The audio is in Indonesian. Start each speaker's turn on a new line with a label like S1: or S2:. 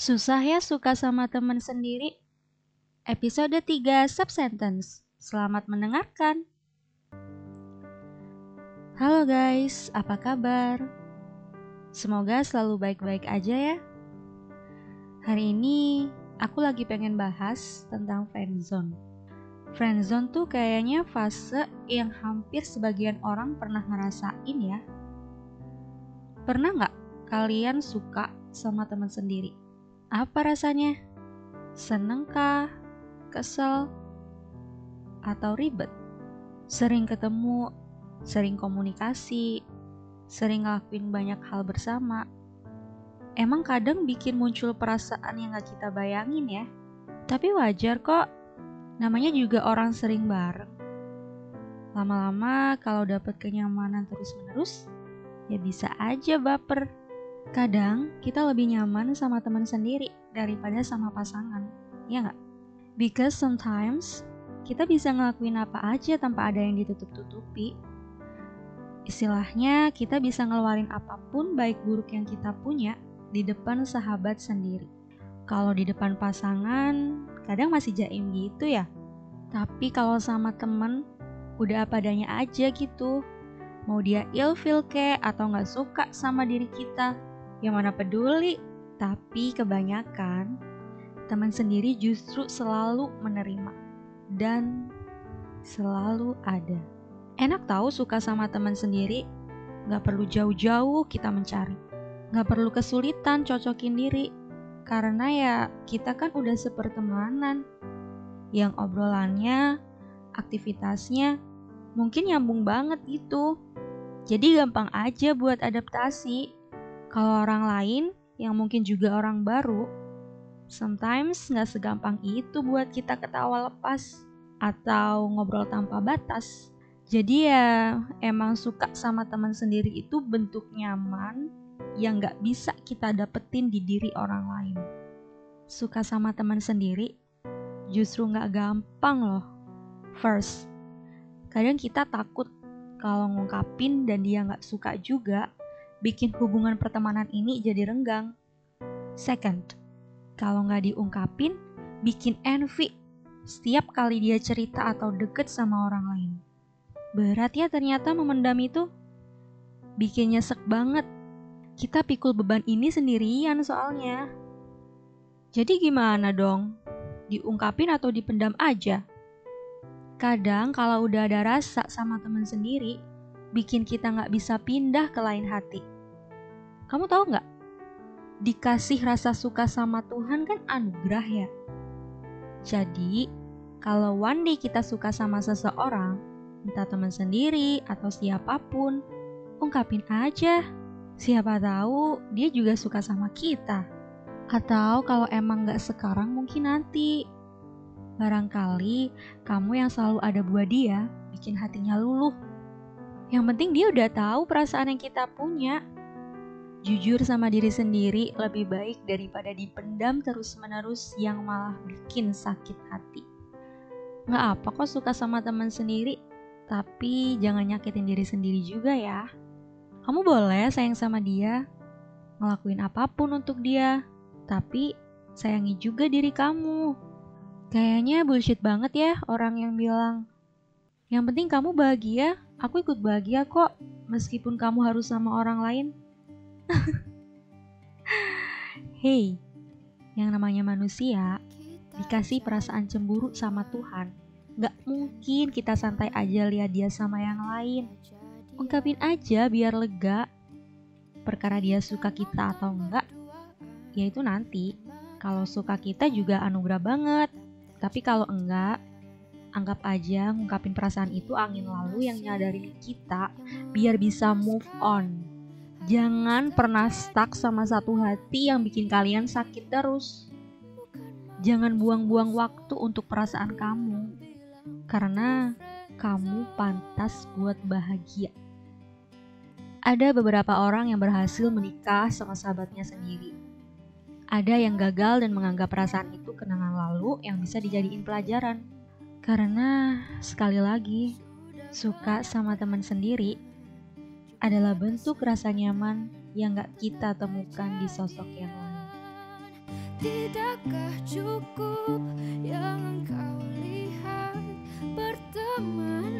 S1: Susah ya suka sama teman sendiri? Episode 3 Subsentence. Selamat mendengarkan. Halo guys, apa kabar? Semoga selalu baik-baik aja ya. Hari ini aku lagi pengen bahas tentang friendzone. Friendzone tuh kayaknya fase yang hampir sebagian orang pernah ngerasain ya. Pernah nggak kalian suka sama teman sendiri? Apa rasanya? Seneng kah? Kesel? Atau ribet? Sering ketemu, sering komunikasi, sering ngelakuin banyak hal bersama. Emang kadang bikin muncul perasaan yang gak kita bayangin ya. Tapi wajar kok, namanya juga orang sering bareng. Lama-lama kalau dapet kenyamanan terus-menerus, ya bisa aja baper. Kadang kita lebih nyaman sama teman sendiri daripada sama pasangan, ya nggak? Because sometimes kita bisa ngelakuin apa aja tanpa ada yang ditutup-tutupi. Istilahnya kita bisa ngeluarin apa pun baik buruk yang kita punya di depan sahabat sendiri. Kalau di depan pasangan, kadang masih jaim gitu ya. Tapi kalau sama temen, udah apa adanya aja gitu. Mau dia ilfil ke atau nggak suka sama diri kita, yang mana peduli. Tapi kebanyakan teman sendiri justru selalu menerima dan selalu ada. Enak tahu suka sama teman sendiri, nggak perlu jauh-jauh kita mencari, nggak perlu kesulitan cocokin diri, karena ya kita kan udah sepertemanan, yang obrolannya, aktivitasnya mungkin nyambung banget gitu. Jadi gampang aja buat adaptasi. Kalau orang lain yang mungkin juga orang baru, sometimes nggak segampang itu buat kita ketawa lepas atau ngobrol tanpa batas. Jadi ya emang suka sama teman sendiri itu bentuk nyaman yang nggak bisa kita dapetin di diri orang lain. Suka sama teman sendiri justru nggak gampang loh. First, kadang kita takut kalau ngungkapin dan dia nggak suka juga, bikin hubungan pertemanan ini jadi renggang. Second, kalau nggak diungkapin, bikin envy setiap kali dia cerita atau deket sama orang lain. Berat ya ternyata memendam itu. Bikin nyesek banget. Kita pikul beban ini sendirian soalnya. Jadi gimana dong? Diungkapin atau dipendam aja? Kadang kalau udah ada rasa sama teman sendiri, bikin kita nggak bisa pindah ke lain hati. Kamu tahu nggak? Dikasih rasa suka sama Tuhan kan anugerah ya. Jadi, kalau one day kita suka sama seseorang, entah teman sendiri atau siapa pun, ungkapin aja. Siapa tahu dia juga suka sama kita. Atau kalau emang nggak sekarang mungkin nanti. Barangkali kamu yang selalu ada buat dia bikin hatinya luluh yang penting dia udah tahu perasaan yang kita punya. Jujur sama diri sendiri lebih baik daripada dipendam terus-menerus yang malah bikin sakit hati. Nggak apa kok suka sama teman sendiri, tapi jangan nyakitin diri sendiri juga ya. Kamu boleh sayang sama dia, ngelakuin apa pun untuk dia, tapi sayangi juga diri kamu. Kayaknya bullshit banget ya orang yang bilang, yang penting kamu bahagia, Aku ikut bahagia kok, meskipun kamu harus sama orang lain. Hei, yang namanya manusia dikasih perasaan cemburu sama Tuhan. Gak mungkin kita santai aja lihat dia sama yang lain. Ungkapin aja biar lega. Perkara dia suka kita atau enggak, yaitu nanti. Kalau suka kita juga anugerah banget. Tapi kalau enggak, Anggap aja ngungkapin perasaan itu angin lalu yang nyadarin kita biar bisa move on. Jangan pernah stuck sama satu hati yang bikin kalian sakit terus. Jangan buang-buang waktu untuk perasaan kamu. Karena kamu pantas buat bahagia. Ada beberapa orang yang berhasil menikah sama sahabatnya sendiri. Ada yang gagal dan menganggap perasaan itu kenangan lalu yang bisa dijadiin pelajaran. Karena sekali lagi, suka sama teman sendiri adalah bentuk rasa nyaman yang gak kita temukan di sosok yang lain.
S2: Tidakkah cukup yang engkau lihat Pertemuan